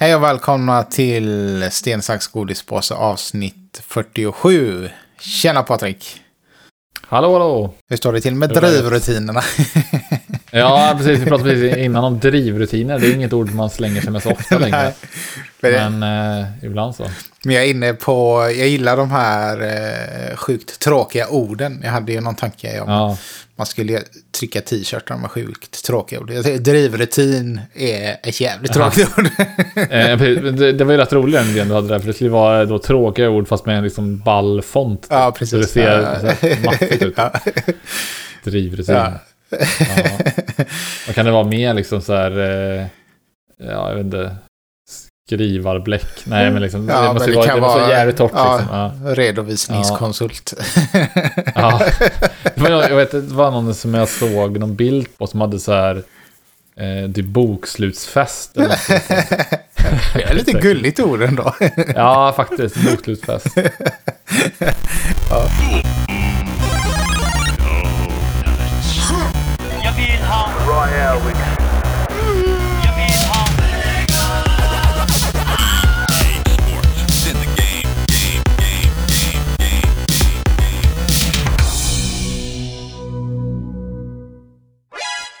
Hej och välkomna till Sten, sax, godispåse avsnitt 47. Tjena Patrik! Hallå, hallå! Hur står det till med drivrutinerna? Ja, precis. Vi pratade precis innan om drivrutiner. Det är inget ord man slänger sig med så ofta längre. Men, eh, ibland så. men jag är inne på, jag gillar de här eh, sjukt tråkiga orden. Jag hade ju någon tanke om Ja, man skulle trycka t-shirtar med sjukt tråkiga ord. Drivrutin är ett jävligt Aha. tråkigt ord. eh, det, det var ju rätt roligt den idén du hade där. För det skulle vara då tråkiga ord fast med en liksom ball font. ja, Så precis. det ser Ja. så maffigt ut. Ja. Drivrutin. Ja. Ja. Vad kan det vara mer liksom så här... Eh, ja, jag vet inte. Skrivarbläck. Nej, men liksom. Ja, det måste ju vara, det vara jävligt torrt ja. liksom. Ja. Redovisningskonsult. Ja. Var, jag vet, det var någon som jag såg någon bild på som hade så här eh, typ bokslutsfest. Eller något. Det är lite gulligt ord ändå. ja, faktiskt. Bokslutsfest. Jag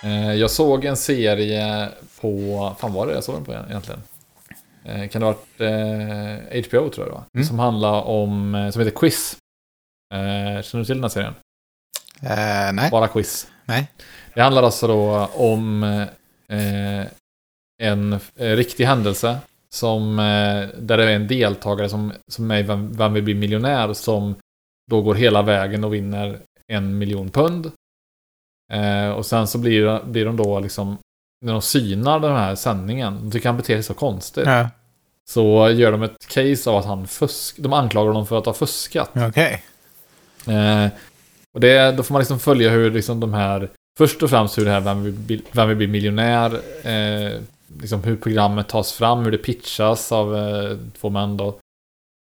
Eh, jag såg en serie på, fan var det jag såg den på egentligen? Eh, kan det ha varit eh, HBO tror jag det var. Mm. Som handlar om, eh, som heter Quiz. Eh, känner du till den här serien? Eh, nej. Bara quiz. Nej. Det handlar alltså då om eh, en eh, riktig händelse som, eh, där det är en deltagare som, som är Vem, Vem vill bli miljonär som då går hela vägen och vinner en miljon pund. Eh, och sen så blir, blir de då liksom, när de synar den här sändningen, de tycker han beter sig så konstigt. Ja, Så gör de ett case av att han fusk, de anklagar honom för att ha fuskat. Okej. Eh, och det, då får man liksom följa hur liksom de här, först och främst hur det här Vem vill bli, vem vill bli miljonär, eh, liksom hur programmet tas fram, hur det pitchas av eh, två män då,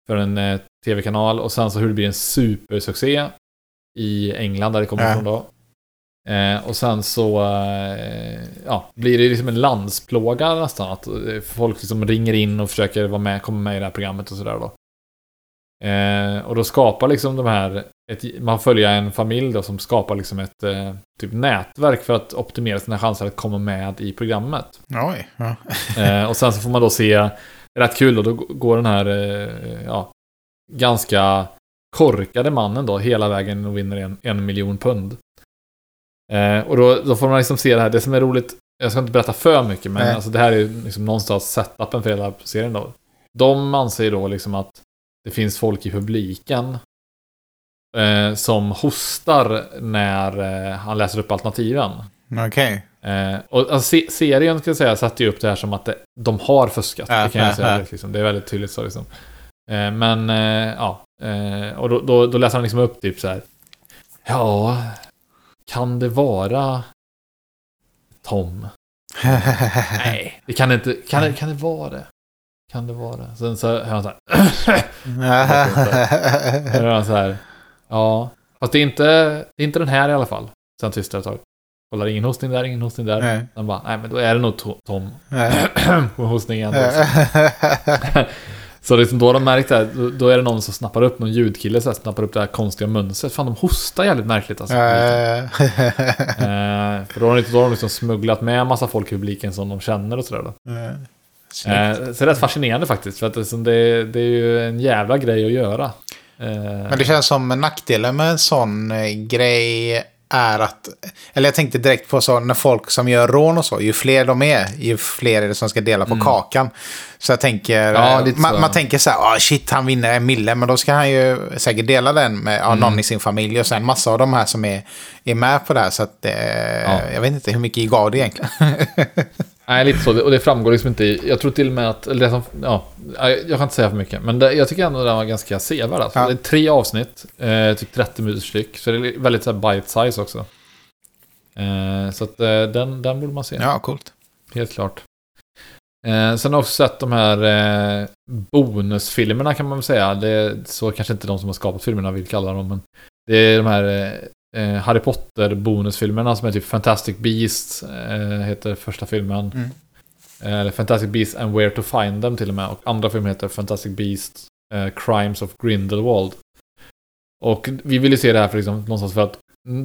för en eh, tv-kanal, och sen så hur det blir en supersuccé i England där det kommer ifrån då. Eh, och sen så eh, ja, blir det liksom en landsplåga nästan. Att eh, folk liksom ringer in och försöker vara med, komma med i det här programmet och sådär då. Eh, och då skapar liksom de här, ett, man följer en familj då som skapar liksom ett eh, typ nätverk för att optimera sina chanser att komma med i programmet. Oj. Ja. Eh, och sen så får man då se, rätt kul då, då går den här, eh, ja, ganska korkade mannen då hela vägen och vinner en, en miljon pund. Eh, och då, då får man liksom se det här, det som är roligt, jag ska inte berätta för mycket, men alltså det här är liksom någonstans setupen för hela serien då. De anser då liksom att det finns folk i publiken eh, som hostar när eh, han läser upp alternativen. Okej. Eh, och alltså, se- serien ska jag säga satte ju upp det här som att det, de har fuskat. Ja, det kan jag ja, säga direkt, liksom. Det är väldigt tydligt så liksom. Eh, men eh, ja, eh, och då, då, då läser han liksom upp typ så här. Ja, kan det vara Tom? Nej, det kan inte. Kan det, kan det vara det? Kan det vara det? Sen så hör han så här. hör han så här. Ja, fast det är inte, det är inte den här i alla fall. Sen tystnar ett tag. Kollar ingen hostning där, ingen hostning där. Nej. Han bara, nej men då är det nog To- Tom Nej. på hostningen. då. Så liksom då har de märkt det här, då, då är det någon som snappar upp, någon ljudkille så här, snappar upp det här konstiga mönstret. Fan de hostar jävligt märkligt alltså. Eh, för då har de, då har de liksom smugglat med en massa folk i publiken som de känner och sådär då. snyggt. Eh, så det är rätt fascinerande faktiskt, för att det, det, är ju en jävla grej att göra. Eh, Men det känns som nackdelen med en sån eh, grej är att, eller jag tänkte direkt på så när folk som gör rån och så, ju fler de är, ju fler är det som ska dela på kakan. Så jag tänker, Mm. Ja, eh, man, man tänker så här, ah, shit han vinner en mille, men då ska han ju säkert dela den med ja, Mm. någon i sin familj och sen massa av de här som är, är med på det här. Så att eh, jag vet inte hur mycket gav det egentligen. Nej, lite så. Och det framgår liksom inte. Jag tror till och med att... Eller det som, ja, jag kan inte säga för mycket. Men det, jag tycker ändå den var ganska sevärd. Alltså. Ja. Det är tre avsnitt. Eh, typ 30 minuters styck. Så det är väldigt så bite size också. Eh, så att eh, den, den borde man se. ja, coolt. Helt klart. Eh, sen har jag också sett de här eh, bonusfilmerna kan man väl säga. Det är så kanske inte de som har skapat filmerna vill kalla dem. Men det är de här eh, Harry Potter bonusfilmerna som är typ Fantastic Beasts. Eh, heter första filmen. Mm. Eh, Eller Fantastic Beasts and Where to Find Them till och med. Och andra filmer heter Fantastic Beasts eh, Crimes of Grindelwald. Och vi vill ju se det här för liksom, någonstans för att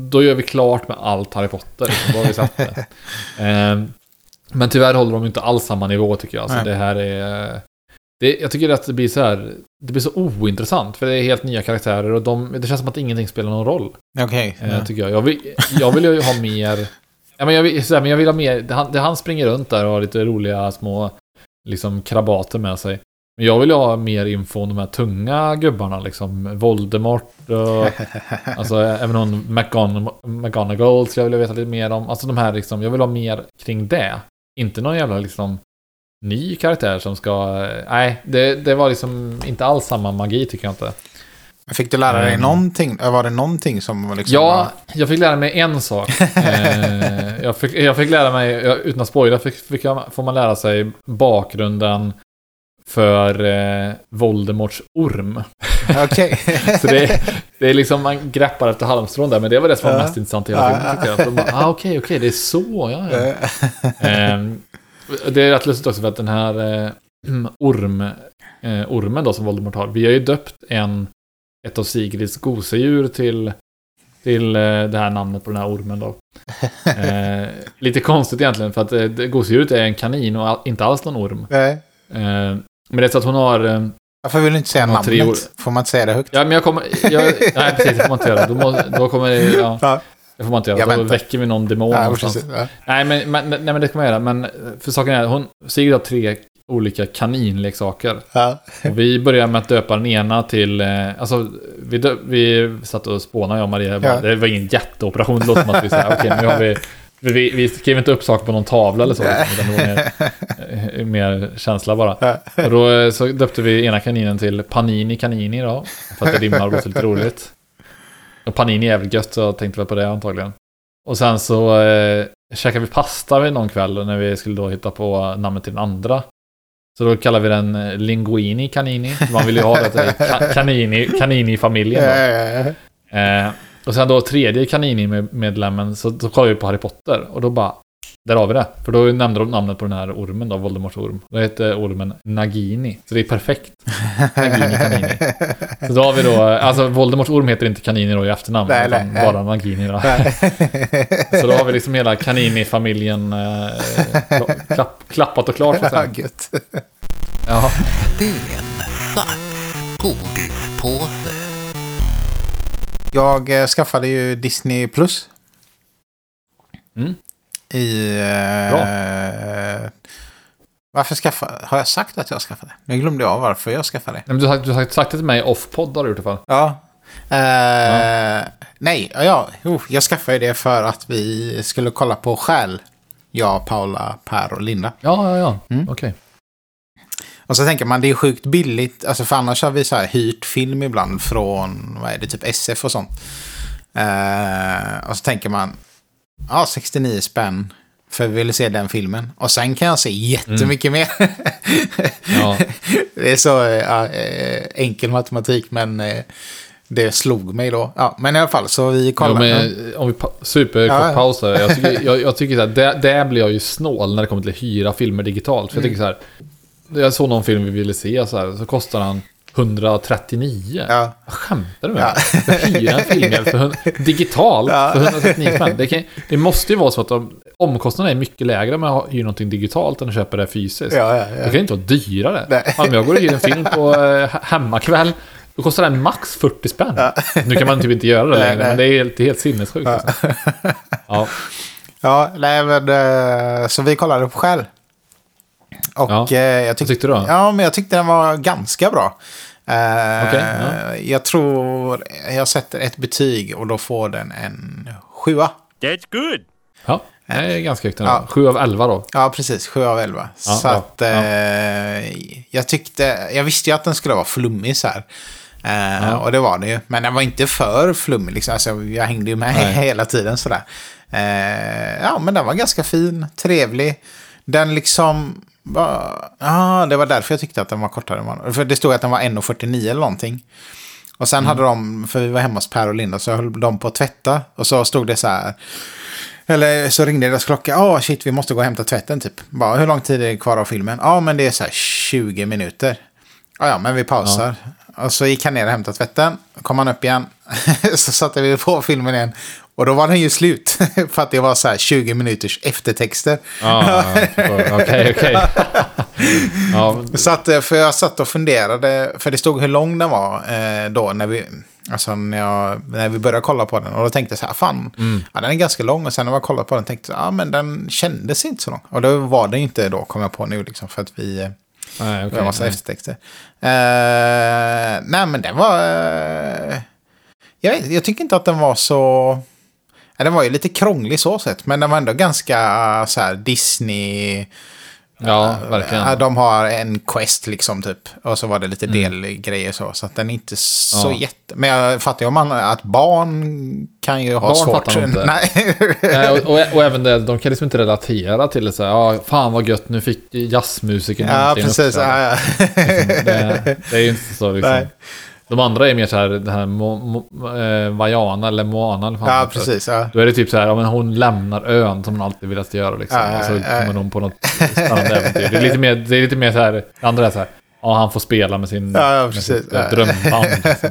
då gör vi klart med allt Harry Potter. Liksom, vi det. Eh, men tyvärr håller de inte alls samma nivå tycker jag. Alltså, Nej. det här är... Det, jag tycker att det blir så här... Det blir så ointressant. För det är helt nya karaktärer och de, det känns som att ingenting spelar någon roll. Okej. Eh, ja. tycker jag. Jag vill, jag vill ju ha mer... Ja, men jag, vill, så här, men jag vill ha mer... Det han, det han springer runt där och har lite roliga små liksom, krabater med sig. Men jag vill ju ha mer info om de här tunga gubbarna, liksom Voldemort och... alltså även hon McGon McGonagall skulle jag vilja veta lite mer om. Alltså de här liksom, jag vill ha mer kring det. Inte någon jävla liksom ny karaktär som ska... Nej, det, det var liksom inte alls samma magi tycker jag inte. Fick du lära dig Mm. någonting? Var det någonting som var liksom... Ja, jag fick lära mig en sak. eh, jag, fick, jag fick lära mig, utan att spoila, fick, fick jag, får man lära sig bakgrunden för eh, Voldemorts orm. var... Okej. Så det, det är liksom, man greppar efter halmstrån där, men det var det som var mest intressant i hela filmen ah, okej, okej, det är så, ja, ja. Ehm, det är rätt lustigt också för att den här eh, orm, eh, ormen då som Voldemort har, vi har ju döpt en, ett av Sigrids gosedjur till, till eh, det här namnet på den här ormen då. Eh, lite konstigt egentligen för att eh, gosedjuret är en kanin och all, inte alls någon orm. Nej. Eh, men det är så att hon har... Eh, Varför vill du inte säga namnet? år. Får man inte säga det högt? ja, men jag kommer... Jag, nej, precis, det får man inte göra. Då, må, då kommer det... Ja, Ja. Det får man inte göra. Jag Då väntar. väcker vi någon demon Ja, någonstans. precis. Ja. Nej men, men, nej, men det kan man göra. Men för saken är, hon, Sigrid har tre olika kaninleksaker. Ja. Och vi börjar med att döpa den ena till, eh, alltså vi, dö, vi satt och spånade jag och Maria. Bara, Ja. Det var ingen jätteoperation, det låter som att vi säger, okej nu har vi, vi, vi skrev inte upp saker på någon tavla eller så. Utan det var mer, eh, mer känsla bara. Ja. Och då eh, så döpte vi ena kaninen till Panini Kanini då. För att det rimmar och låter lite roligt. Och Panini är väl gött så jag tänkte väl på det antagligen. Och sen så eh, käkade vi pasta vid någon kväll när vi skulle då hitta på namnet till den andra. Så då kallar vi den eh, Linguini Canini. Man vill ju ha det till ka- Canini, Canini-familjen. Eh, och sen då tredje Canini-medlemmen så, så kollade vi på Harry Potter och då bara där har vi det. För då nämnde de namnet på den här ormen då, Voldemorts orm. Det heter ormen Nagini. Så det är perfekt. Nagini Canini. Så då har vi då, alltså Voldemorts orm heter inte Canini då i efternamn. Nej, utan nej, nej. bara Nagini då. Så då har vi liksom hela Canini-familjen eh, klapp, klappat och klart. Så att Ja, säga. gött. Ja. En svart godispåse. Jag eh, skaffade ju Disney Plus. Mm. I... Eh, varför skaffade... Har jag sagt att jag skaffade? Nu glömde jag varför jag skaffade. Men du har, du har sagt det till mig off-podd har du gjort i alla fall. Ja. Eh, Nej, ja, ja. Jo, jag skaffade det för att vi skulle kolla på Själ. Jag, Paula, Per och Linda. Ja, ja, ja. Mm. Okej. Och så tänker man det är sjukt billigt. Alltså för annars har vi så här hyrt film ibland från, vad är det, typ SF och sånt. Eh, och så tänker man, ja 69 spänn. För vi ville se den filmen. Och sen kan jag se jättemycket mer. Ja. det är så eh, ja, eh, enkel matematik men eh, det slog mig då. Ja, men i alla fall så vi Ja, kollar. men, om vi superkort Ja, ja. paus där. Jag tycker, jag, jag tycker så här, där, där blir jag ju snål när det kommer till att hyra filmer digitalt. För jag tycker så här, jag såg någon film vi ville se så här, så kostar han 139. Ja. Vad skämtar du med? Ja. Jag hyra en film för hund, digitalt Ja. för 139 spänn. Det, kan, det måste ju vara så att de, omkostnaden är mycket lägre med att hyra någonting digitalt än att köpa det fysiskt. Ja, ja, Det ja. kan ju inte vara dyrare. Nej. Om jag går och hyr en film på eh, he- hemmakväll, då kostar den max 40 spänn. Nu kan man typ inte göra det Nej, längre, nej. men det är helt, det helt sinnessjukt. Alltså. Ja. Ja, nej men eh, så vi kollade på Själ. Och Ja. eh, jag Vad tyckte... tyckte du då? Ja, men jag tyckte den var ganska bra. Eh, Okej, Jag tror jag sätter ett betyg och då får den en sjua. That's good. Ja, det är ganska högt. Ja. Ja. 7 av 11 då. Ja, precis. Sju av elva. Ja, så ja, att eh, jag tyckte... Jag visste ju att den skulle vara flummig så här. Eh, Ja. Och det var det ju. Men den var inte för flummig. Liksom. Alltså, jag hängde ju med Nej. hela tiden sådär. Eh, ja, men den var ganska fin. Trevlig. Den liksom... Var, ah, det var därför jag tyckte att den var kortare. För det stod att den var 1,49 eller någonting. Och sen hade de, för vi var hemma hos Per och Linda, så höll de på att tvätta. Och så stod det så här. Eller så ringde deras klocka. Ja, shit, vi måste gå och hämta tvätten typ. Bara, hur lång tid är det kvar av filmen? Ja, men det är så här 20 minuter. Ja, ja, men vi pausar. Och så gick han ner och hämtade tvätten. Kom han upp igen. så satte vi på filmen igen. Och då var den ju slut. För att det var så här 20 minuters eftertexter. Ja, okej, okej. Ja, Så att, eh, för jag satt och funderade, för det stod hur lång den var eh, då när vi, alltså när, jag, när vi började kolla på den. Och då tänkte jag så här, fan, ja, den är ganska lång. Och sen när man kollade på den tänkte jag, ja men den kändes inte så lång. Och då var den inte då, kom jag på nu, liksom, för att vi... eh, nej, det okej. var massa nej. eftertexter. Eh, nej, men den var... eh, jag, jag tycker inte att den var så... Ja, den var ju lite krånglig så sett, men den var ändå ganska eh, så här Disney... Ja, verkligen. Ja, de har en quest liksom typ. Och så var det lite delgrejer så. Så att den är inte så Mm. Ja. jätte... Men jag fattar ju om man, att barn kan ju ha Barn svårt. fattar nog inte. Nej. Och, och, och även det, de kan liksom inte relatera till det så här, ja, fan vad gött, nu fick jazzmusiken ja, precis. uppträda." Ja, ja. det, det är ju inte så liksom. Nej. De andra är mer så här, det här Mo, Mo, eh, Vajana eller Moana eller ja, precis. Ja. Då är det typ så här, ja, men hon lämnar ön som hon alltid velat göra liksom. Ja, och så ja, kommer hon på något spännande äventyr. Det är lite mer, det är lite mer så här, det andra är så här, ja han får spela med sin Ja, ja, med sitt, eh, Ja. drömband. Liksom.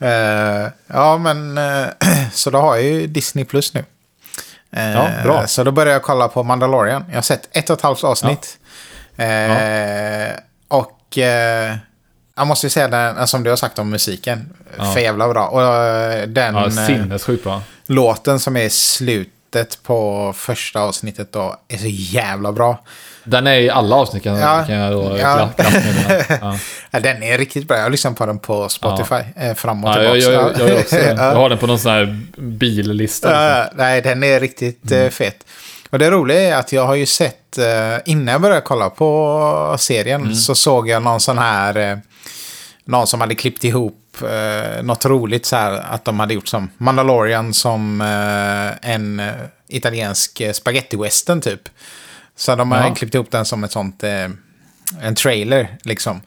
Eh, ja, men eh, så då har jag ju Disney Plus nu. Ja, bra. Så då börjar jag kolla på Mandalorian. Jag har sett ett och ett halvt avsnitt. Och jag måste ju säga, den, som du har sagt om musiken, Ja. för jävla bra. Och eh, den Ja, eh, sinnessjukt bra. låten som är i slutet på första avsnittet då är så jävla bra. Den är i alla avsnitt kan, Ja. kan jag då Ja. ja. Ja. Ja, den är riktigt bra. Jag har lyssnat på den på Spotify eh, fram och Ja, jag, tillbaka. jag, jag, också, Ja. jag har den på någon sån här billista. Liksom. Ja, nej, den är riktigt eh, fet. Och det roliga är att jag har ju sett, innan jag började kolla på serien, så såg jag någon sån här, någon som hade klippt ihop eh, något roligt så här, att de hade gjort som Mandalorian som eh, en eh, italiensk eh, spaghetti-western typ. Så de hade Ja. klippt ihop den som ett sånt, eh, en trailer liksom.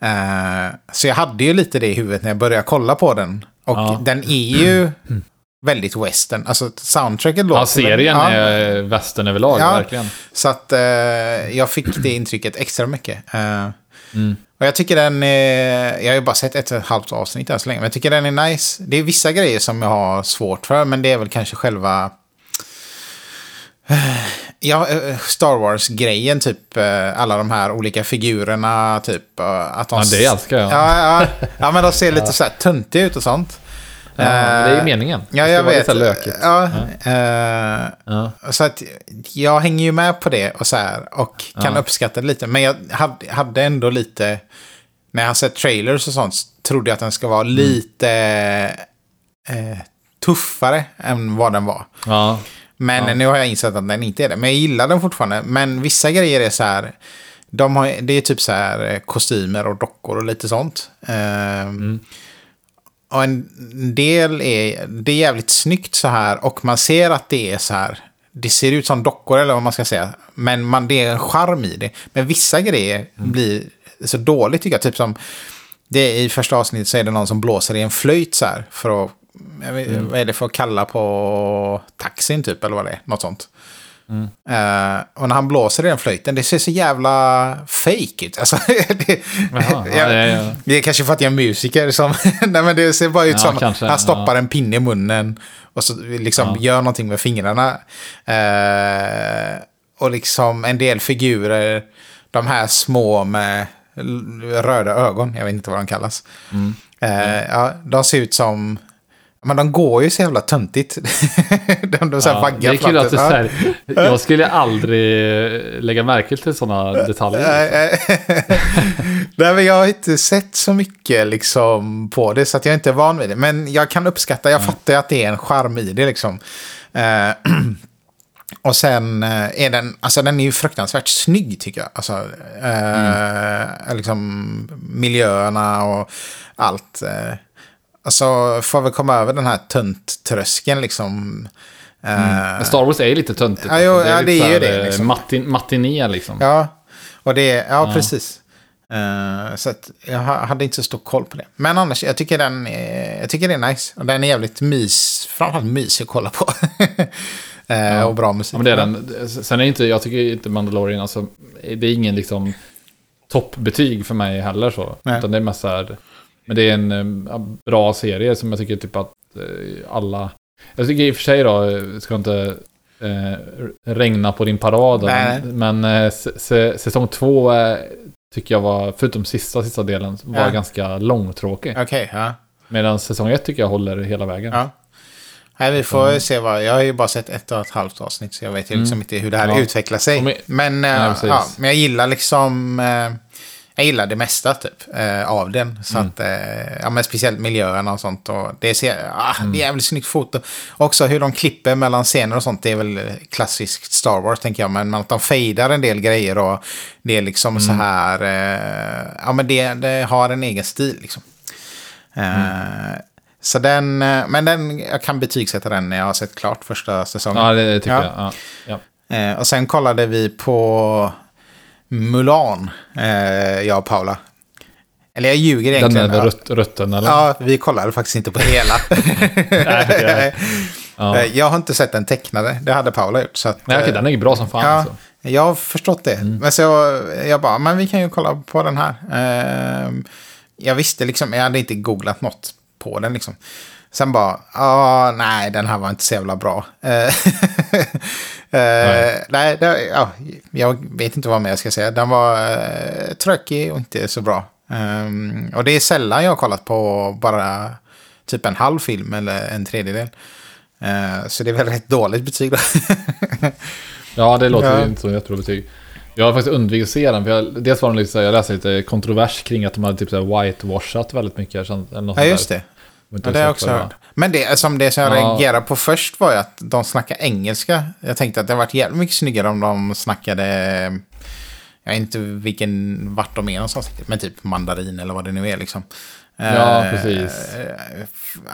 Eh, så jag hade ju lite det i huvudet när jag började kolla på den. Och Ja. den är ju väldigt western. Alltså soundtracket låter... Ja, serien ja, är västern överlag, verkligen. Så att eh, jag fick det intrycket extra mycket. Eh, Mm. Och jag tycker den är... Jag har ju bara sett ett och ett halvt avsnitt än så länge. Men jag tycker den är nice. Det är vissa grejer som jag har svårt för. Men det är väl kanske själva... Ja, eh, Star Wars-grejen, typ eh, alla de här olika figurerna, typ eh, att de... Ja, det älskar jag. Ja, ja, ja men de ser lite så här töntiga ut och sånt. Ja, det är ju Eh, meningen. Ja, jag vet. Lite lökigt. Ja, Ja. så att jag hänger ju med på det och så här och kan uppskatta det lite. Men jag hade, ändå lite, när jag har sett trailers och sånt, så trodde jag att den ska vara lite eh, tuffare än vad den var. Ja. Men nu har jag insett att den inte är det. Men jag gillar den fortfarande. Men vissa grejer är så här, de har, det är typ så här kostymer och dockor och lite sånt. Ehm, Och en del är, det är jävligt snyggt så här och man ser att det är så här. Det ser ut som dockor eller vad man ska säga. Men man, det är en charm i det. Men vissa grejer blir så dåligt tycker jag. Typ som, det i första avsnittet så är det någon som blåser i en flöjt så här. För att, vet, vad är det för att kalla på taxin typ eller vad det är. Något sånt. Eh, och när han blåser i den flöjten, det ser så jävla fake ut. Alltså, det, Jaha, ja, jag- ja, ja. det är kanske för att jag är musiker som... nej men det ser bara ut som kanske, han stoppar en pinne i munnen och så liksom gör någonting med fingrarna. Eh, och liksom en del figurer, de här små med röda ögon, jag vet inte vad de kallas. Mm. Eh, ja, de ser ut som... Men de går ju så jävla töntigt. de de så här Ja, vaggar det är kul att du säger. Jag skulle aldrig lägga märke till sådana detaljer. Nej, men jag har inte sett så mycket liksom, på det, så att jag inte är van vid det. Men jag kan uppskatta, jag fattar ju att det är en charm i det. Liksom. Eh, och sen eh, är den, alltså den är ju fruktansvärt snygg tycker jag. Alltså, eh, liksom miljöerna och allt. Eh, alltså får vi komma över den här tönt-tröskeln liksom. Eh, Men Star Wars är ju lite töntigt. Ja, jo, ja, lite det är ju det, eh, liksom. Matin, matiné liksom. Ja, och det, ja, precis. Eh, så att jag ha- hade inte så stor koll på det. Men annars, jag tycker den är, jag tycker det är nice. Och den är jävligt mys, framförallt mysig att kolla på. Eh, Och bra musik. Ja, men det är den. Sen är inte, jag tycker inte Mandalorian, alltså, det är ingen liksom toppbetyg för mig heller så. Nej. Utan det är mest så här, men det är en eh, bra serie som jag tycker typ att eh, alla, jag tycker i och för sig då, eh, ska inte regna på din parad, Nej. men säsong två tycker jag var, förutom sista, sista delen, var Ja. ganska långtråkig. Okej, ja. Medan säsong ett tycker jag håller hela vägen. ja. Nej, vi får se vad... Jag har ju bara sett ett och ett halvt avsnitt så jag vet ju liksom Mm. inte hur det här Ja. utvecklar sig. Men, eh, Nej, ja, men jag gillar liksom... Jag gillar det mesta typ eh, av den. Så Mm. att, eh, ja, men speciellt miljöerna och sånt. Och det, ser, ah, Mm. det är jävligt snyggt foto. Också hur de klipper mellan scener och sånt. Det är väl klassiskt Star Wars tänker jag. Men att de fejdar en del grejer och det är liksom Mm. så här... Eh, ja men det, det har en egen stil liksom. Eh, Så den, eh, men den, jag kan betygsätta den när jag har sett klart första säsongen. Ja, det tycker Ja. jag. Ja. Ja. Eh, och sen kollade vi på Mulan, eh, jag och Paula. Eller jag ljuger Den egentligen. är ja. rött, rötten eller? Ja, vi kollade faktiskt inte på hela. Nej. Ja. Eh, Jag har inte sett den tecknade, det hade Paula gjort. Så att, Nej, okej, eh, den är ju bra som fan. Ja, Alltså. jag har förstått det. Mm. Men så jag, jag bara, men vi kan ju kolla på den här. Ehm, jag visste liksom, jag hade inte googlat något på den liksom. Sen bara, nej, den här var inte så jävla bra. Eh, eh, nej, det, ja, jag vet inte vad mer jag ska säga. Den var uh, tråkig och inte så bra. Ehm, och det är sällan jag har kollat på bara typ en halv film eller en tredjedel. Eh, så det är väl rätt dåligt betyg då. Ja, det låter Ja. inte som jättebra betyg. Jag har faktiskt undvikit att se den, för jag, dels var det lite jag läste lite kontrovers kring att de hade typ så här whitewashat väldigt mycket. Eller något ja, just det. Ja, det har jag också hört. Men det som, det som jag Ja. reagerade på först var ju att de snackar engelska. Jag tänkte att det hade varit jävligt mycket snyggare om de snackade... Jag vet inte vilken, vart de är någonstans, men typ mandarin eller vad det nu är liksom. Ja, Eh, precis.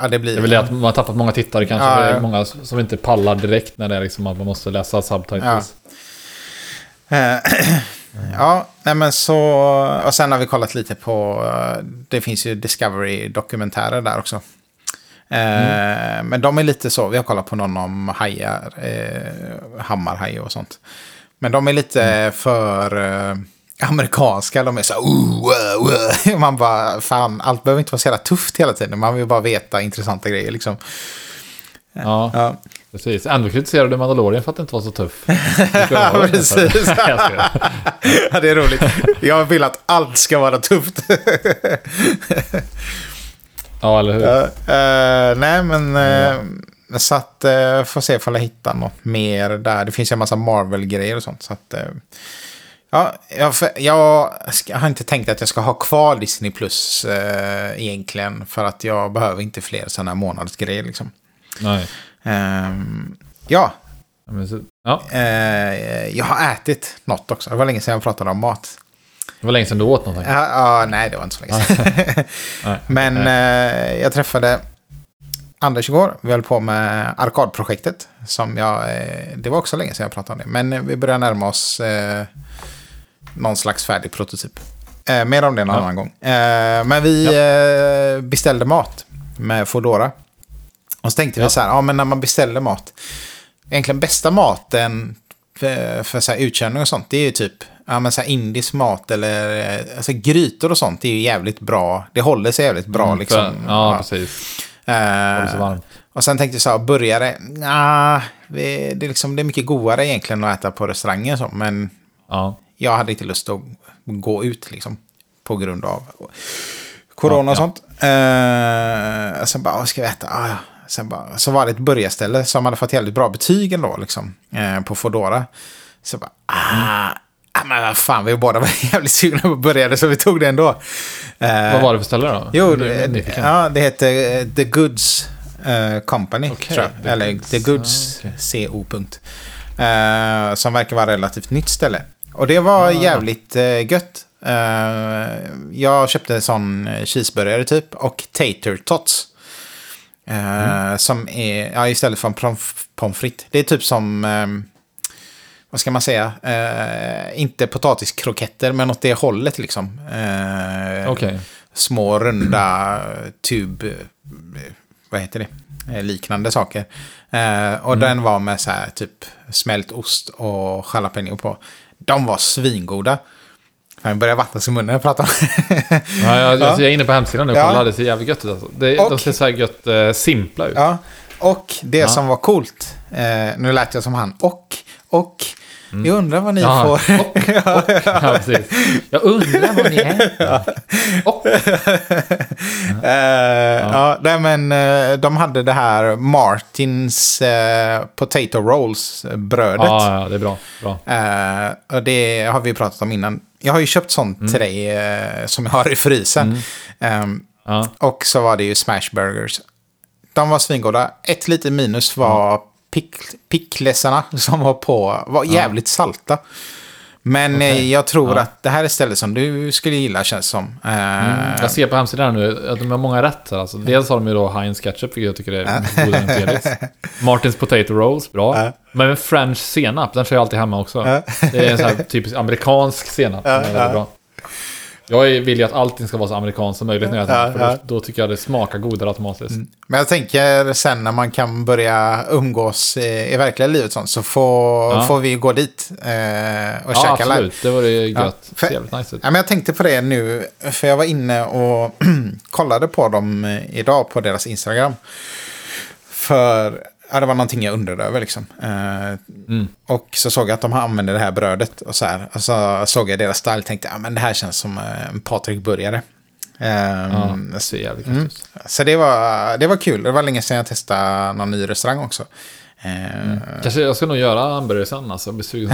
Ja, det blir... Det är väl det att man har tappat många tittare kanske. Ja, det är ja. många som inte pallar direkt när det är liksom att man måste läsa subtitles. Eh, ja, nej men så... Och sen har vi kollat lite på... eh, Det finns ju Discovery-dokumentärer där också. Eh, Men de är lite så, vi har kollat på någon om hajar, eh, hammarhaj och sånt. Men de är lite för eh, amerikanska, de är så "Ooh, wow, wow." Man bara, fan, allt behöver inte vara så jävla tufft hela tiden. Man vill bara veta intressanta grejer liksom. Ja, Ja, precis. Ändå kritiserade Mandalorian för att det inte var så tuff. ja precis. Jag ja, det är roligt. Jag vill att allt ska vara tufft. ja, eller hur? Ja, eh, nej, men... eh, så att, uh, får se ifall jag hittar något mer där. Det finns ju en massa Marvel-grejer och sånt. Så att, ja, jag, jag ska, har inte tänkt att jag ska ha kvar Disney Plus egentligen. För att jag behöver inte fler sådana här månadsgrejer liksom. Nej. Ehm, ja, Ja, Ja, eh, jag har ätit något också. Det var länge sedan jag pratade om mat. det var länge sedan du åt någonting. Ja, ja, nej, det var inte så länge sedan. Men eh, jag träffade Anders igår. Vi höll på med arkadprojektet. Som jag, eh, det var också länge sedan jag pratade om det. Men vi börjar närma oss någon slags färdig prototyp. Eh, mer om det någon Ja. annan gång. Eh, men vi eh, beställde mat med Foodora. Och så tänkte vi Ja. så här, ja men när man beställer mat. Egentligen bästa maten för, för så här utkörning och sånt, det är ju typ ja, men så här indisk mat eller eh, alltså grytor och sånt. Det är ju jävligt bra. Det håller sig jävligt bra Mm, liksom. för- ja, precis. Sig Eh, varm. och sen tänkte jag så här, burgare, nah, det, är liksom, det är mycket godare egentligen att äta på restauranger så, men Ja. jag hade inte lust att gå ut liksom. På grund av corona och Ja, ja. sånt. Eh, sen bara, vad ska vi äta? Ah, ja. Sen bara, så var det ett burgarställe som hade fått jävligt bra betyg ändå, liksom. Eh, på Foodora. Så bara, ah, ah, men vad fan, vi båda var jävligt sugna på burgare så vi tog det ändå. Eh, Vad var det för ställe då? Jo, jag det, nyfiken. ja, det heter eh, The Goods eh, Company, Okej, tror jag. The Eller Goods. The Goods Ah, CO. Punkt. Eh, som verkar vara relativt nytt ställe. Och det var Ah. jävligt eh, gött. Eh, jag köpte en sån eh, cheeseburgare typ och tater tots. Eh, Mm. Som är, ja istället för en pommes frites. Det är typ som, eh, vad ska man säga, eh, inte potatiskroketter men åt det hållet liksom. Eh, Okej. små runda tub... Vad heter det, liknande saker. Eh, och den var med så här typ smält ost och jalapeno på. De var svingoda. Jag börjar vattnas i munnen när jag pratar. Ja, jag, Ja. jag är inne på hemsidan nu och Ja. kollar. Det ser jävligt gött ut alltså. Det, Och- De ser så här gött eh, simpla ut. ja. Och det Ja. som var coolt, eh, nu lät jag som han, och, och, jag undrar vad ni Mm. Ja, får. Ja, precis. Jag undrar vad ni är. Och, Eh, ja. nej, men eh, de hade det här Martins eh, Potato Rolls-brödet. ja, ja, det är bra. bra. Eh, och det har vi pratat om innan. Jag har ju köpt sånt Mm. till dig eh, som jag har i frysen. Ehm, Ja. och så var det ju Smash Burgers. De var svingoda. Ett litet minus var pick, picklesarna som var på. Var jävligt salta. Men eh, jag tror Ja. att det här är stället som du skulle gilla känns som. Eh, Jag ser på hemsidan nu att de har många rätt här. Alltså. Dels har de ju då Heinz Ketchup, vilket jag tycker är Felix. Martins Potato Rolls, bra. Ja. Men French senap, den kör jag alltid hemma också. Ja. Det är en sån här typisk amerikansk senap. är bra. Jag vill ju att allting ska vara så amerikanskt som möjligt när jag äter, Ja, för ja. då, då tycker jag det smakar godare automatiskt. Men jag tänker sen när man kan börja umgås i, i verkliga livet sånt, så får, Ja. får vi gå dit eh, och Ja, käka live. absolut. Det vore ju gött. för- Ser jävligt nice. Ja, men jag tänkte på det nu, för jag var inne och kollade på dem eh, idag på deras Instagram. För ja, det var någonting jag undrade över liksom. Eh, Mm. Och så såg jag att de använde det här brödet och så här. Och så såg jag deras style och tänkte, ja men det här känns som eh, en Patrik-burgare. Eh, Ja, det ser jävligt Mm. Så det var, det var kul. Det var länge sedan jag testade någon ny restaurang också. Eh, Kanske jag ska nog göra hamburgare sen alltså. Jag blir sugen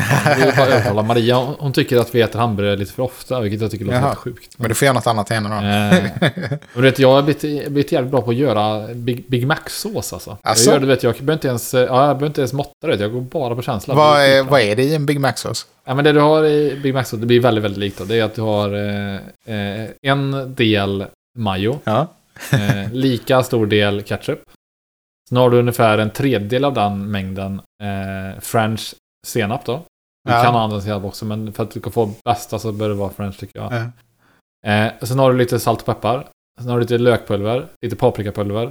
som Maria. Hon, tycker att vi äter hamburgare lite för ofta, vilket jag tycker låter Jaha. helt sjukt. Men du får göra något annat till henne då. Eh, och du vet, jag har blivit, blivit jävligt bra på att göra Big, Big Mac-sås alltså. Asså? Jag gör det, vet, jag behöver inte ens, ja, jag behöver inte ens måtta det, jag går bara på känsla. vad, är vad är det i en Big Mac-sås? Ja, men det du har i Big Mac-sås, det blir väldigt, väldigt likt. då. Det är att du har eh, eh, en del majo, Ja. eh, lika stor del ketchup. Sen har du ungefär en tredjedel av den mängden eh, French senap då. Du Ja. kan ha annan senap också, men för att du ska få bästa så bör det vara French tycker jag. Ja. Eh, sen har du lite salt och peppar. Sen har du lite lökpulver, lite paprikapulver.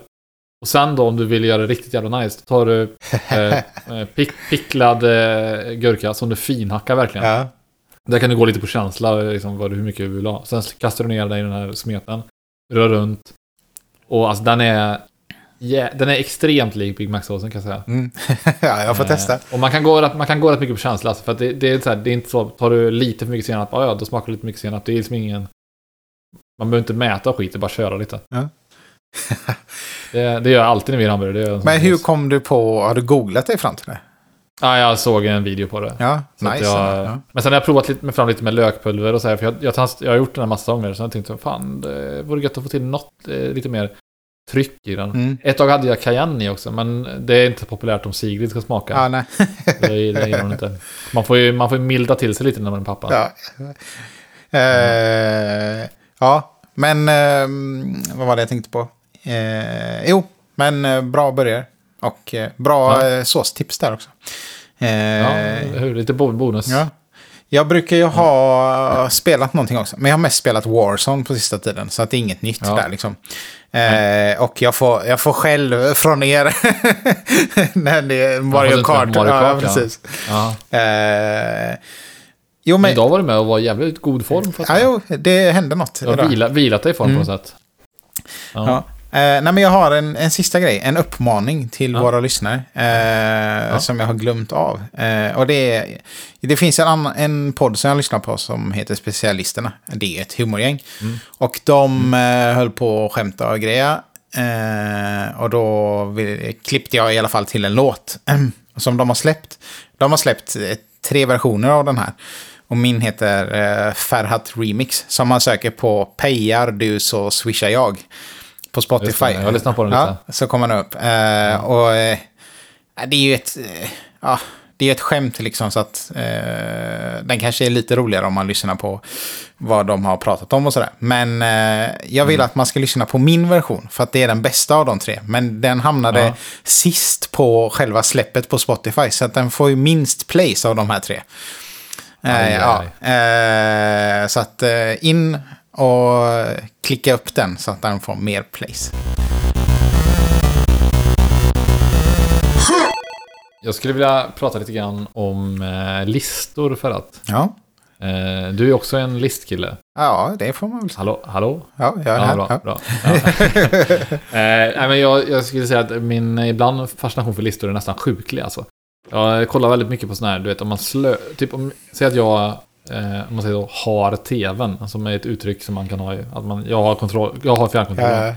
Och sen då om du vill göra det riktigt jävla nice, då tar du eh, eh, pick, picklad eh, gurka som du finhackar verkligen. Ja. Där kan du gå lite på känsla, liksom, vad hur mycket du vill ha. Sen kastar du ner den i den här smeten, rör runt. Och alltså den är, yeah, den är extremt lik Big Mac-såsen kan jag säga. Mm. ja, jag får testa. Eh, och man kan, gå, rätt- man kan gå rätt mycket på känsla. Alltså, för att det, det, är så här, det är inte så, tar du lite för mycket senap, ja, ja då smakar det lite mycket senap. Det är liksom ingen... Man behöver inte mäta skit, det är bara köra lite. Ja. det, det gör jag alltid när vi gör hamburgare. Men hur sås. kom du på, har du googlat dig fram till det? Ja, jag såg en video på det. Ja, Så nice. jag, ja. Men sen har jag provat lite, med fram lite med lökpulver och så här, för jag, jag, jag, jag har gjort den här massa gånger, så jag tänkte fan, det vore gött att få till något eh, lite mer tryck i den. Mm. Ett tag hade jag cayenne i också, men det är inte populärt om Sigrid ska smaka. Ja, nej. Det, det gillar hon inte. Man får ju man får ju milda till sig lite när man är pappa. Ja. Eh, ja, men ehm, vad var det jag tänkte på? Eh, jo, men eh, bra börjar. Och bra Ja. såstips där också. Ja, hur, lite bo- bonus. ja. Jag brukar ju ha spelat någonting också. Men jag har mest spelat Warzone på sista tiden. Så att det är inget nytt Ja. där liksom. Eh, och jag får, jag får själv från er när det är Mario Kart. Mario Kart, ja. precis. Ja. Eh, jo, Men idag var du med och var i jävligt god form. Ja, jo, det hände något. du har vilat dig i form Mm. på något sätt. Ja. Ja. Eh, nej, men jag har en, en sista grej, en uppmaning till Ja. våra lyssnare. Eh, Som jag har glömt av. Eh, och det, är, det finns en, annan, en podd som jag lyssnar på som heter Specialisterna. Det är ett humorgäng. Mm. Och de eh, höll på att skämta och greja. Eh, och då vill, klippte jag i alla fall till en låt som de har släppt. De har släppt eh, tre versioner av den här. Och min heter eh, Ferhat Remix. Som man söker på Pejar du så swishar jag. På Spotify. Det, jag har lyssnat på den ja, lite. Så kommer den upp. Eh, Och eh, det är ju ett... Eh, ja, det är ett skämt liksom så att eh, den kanske är lite roligare om man lyssnar på vad de har pratat om och sådär. Men eh, jag vill Mm. att man ska lyssna på min version för att det är den bästa av de tre. Men den hamnade Ja. sist på själva släppet på Spotify så att den får ju minst plays av de här tre. Eh, Aj, ja, aj. eh, så att eh, in och eh, klicka upp den så att den får mer plays. Jag skulle vilja prata lite grann om eh, listor för att. Ja. Eh, du är också en listkille. Ja, det får man väl säga. Hallå? hallå? Ja, jag är ja, här. Bra, ja. bra. Ja. men jag, jag, skulle säga att min ibland fascination för listor är nästan sjuklig alltså. Jag kollar väldigt mycket på sådana här, du vet om man slö... Typ om, säg att jag eh, om man säger då, har tvn, som är ett uttryck som man kan ha att man, jag har kontroll, jag har fjärrkontroll. Ja,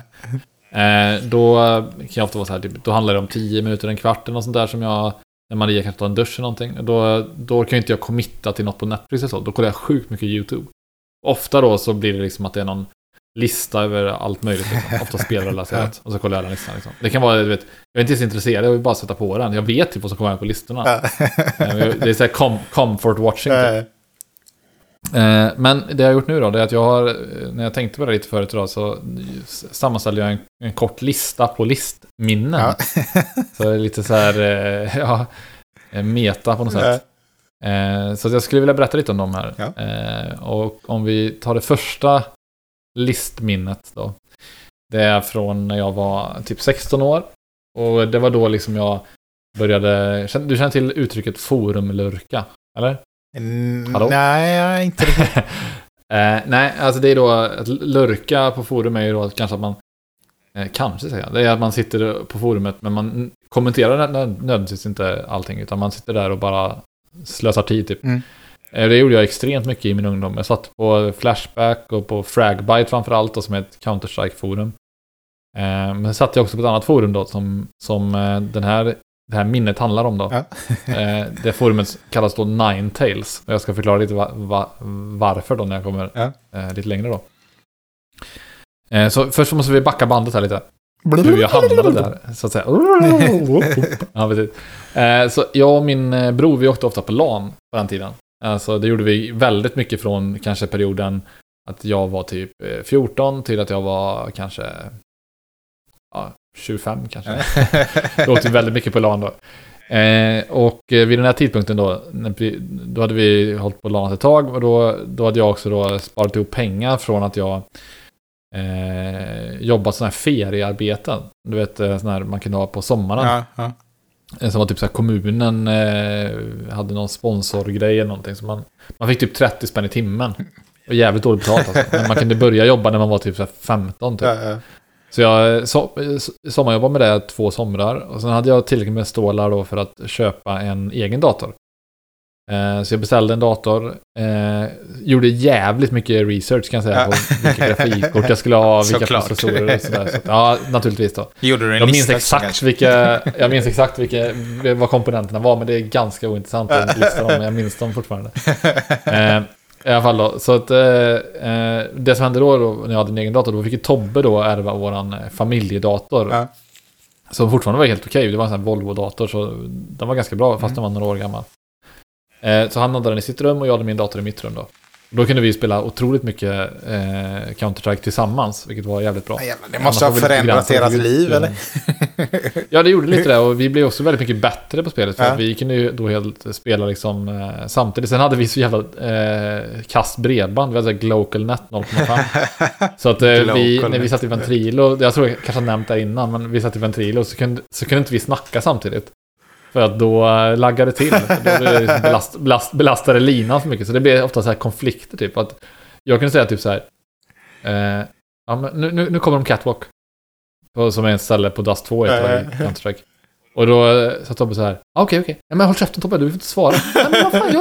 Eh, då kan jag ofta vara så här, typ, då handlar det om 10 minuter, en kvart eller något sånt där som jag, när Maria kanske tar en dusch eller någonting. Då, då kan ju inte jag committa till något på Netflix och så. Då kollar jag sjukt mycket YouTube. Ofta då så blir det liksom att det är någon lista över allt möjligt. Liksom. Ofta spelrelaterat. Och så kollar jag den listan. Liksom. Det kan vara, du vet, jag är inte ens intresserad, jag vill bara sätta på den. Jag vet typ vad som kommer på listorna. Eh, Det är så här com comfort watching. Typ. Eh, Men det jag har gjort nu då, det är att jag har, eh, när jag tänkte på det lite förut idag, så sammanställde jag en, en kort lista på listminnen. Ja. Så det är lite så här, eh, ja, meta på något sätt. Så jag skulle vilja berätta lite om dem här. Ja. Och om vi tar det första listminnet då. Det är från när jag var typ 16 år. Och det var då liksom jag började, du känner till uttrycket forumlurka? Eller? Mm, Hallå? Nej, inte riktigt. Eh, nej, alltså det är då att lurka på forum är ju då kanske att man eh, kanske säga. Det är att man sitter på forumet men man kommenterar nö- nö- nödvändigtvis inte allting utan man sitter där och bara slösar tid typ. Mm. Eh, det gjorde jag extremt mycket i min ungdom. Jag satt på Flashback och på Fragbite framförallt och som är ett Counter-Strike-forum. Eh, men satt jag också på ett annat forum då som, som eh, den här, det här minnet handlar om då. Ja. Eh, det forumet kallas då Ninetales. Och jag ska förklara lite va, va, varför då när jag kommer Ja. eh, lite längre då. Eh, så först måste vi backa bandet här lite. Hur jag hamnade där, så att säga. ja, precis. Så jag och min bror, vi åkte ofta på LAN på den tiden. Alltså det gjorde vi väldigt mycket från kanske perioden att jag var typ eh, 14 till att jag var kanske 25 kanske. Åkte vi väldigt mycket på LAN då. Eh, och vid den här tidpunkten då, då hade vi hållit på LAN ett tag och då, då hade jag också då sparat ihop pengar från att jag eh, jobbat sådana här feriearbeten. Du vet, eh, sådana här man kunde ha på sommaren. ja, ja. Eh, Som var typ så här kommunen eh, hade någon sponsorgrej eller någonting. Så man, man fick typ 30 spänn i timmen. Och jävligt dåligt betalt alltså. Men man kunde börja jobba när man var typ så här 15 typ. Ja. Så jag so sommarjobbade med det två somrar. Och sen hade jag tillräckligt med stålar då för att köpa en egen dator. Eh, så jag beställde en dator. Eh, gjorde jävligt mycket research kan jag säga. På vilka grafikkort jag skulle ha, vilka Såklart. processorer och sådär. Så, ja, naturligtvis då. Gjorde du en Jag minns exakt vilka, jag minns exakt vilka, vad komponenterna var, men det är ganska ointressant att lista dem, men jag minns dem fortfarande. Eh, I alla fall då, så att eh, eh, det som hände då, då när jag hade en egen dator, då fick ju Tobbe då ärva våran eh, familjedator. Ja. Som fortfarande var helt okej, det var en sån här Volvo-dator, så den var ganska bra, fast den var några år gammal. Eh, så han hade den i sitt rum och jag hade min dator i mitt rum då. Då kunde vi spela otroligt mycket eh, Counter-Strike tillsammans, vilket var jävligt bra. Jävlar, det Annars måste ha vi lite förändrat ert på liv, eller? Ja, det gjorde lite det och vi blev också väldigt mycket bättre på spelet. För Ja. vi kunde ju då helt spela liksom eh, samtidigt. Sen hade vi så jävla eh, kast bredband. Vi hade så här Glocalnet 0,5. så att eh, vi, när vi satt i Ventrilo, jag tror jag kanske har nämnt det innan, men vi satt i Ventrilo så kunde, så kunde inte vi snacka samtidigt. För att då laggade det till. För Då det belast, belast, belastade linan för mycket. Så det blev ofta så här konflikter typ. Att jag kunde säga typ så här. Eh, ja, men nu, nu, nu kommer de catwalk. På, som är ett ställe på Dust 2 ett tag i Counter-Strike. Och då eh, sa Tobbe så här. "Ah, Okej, okej. Ja, men håll käften Tobbe, du får inte svara. Nej, men vad fan,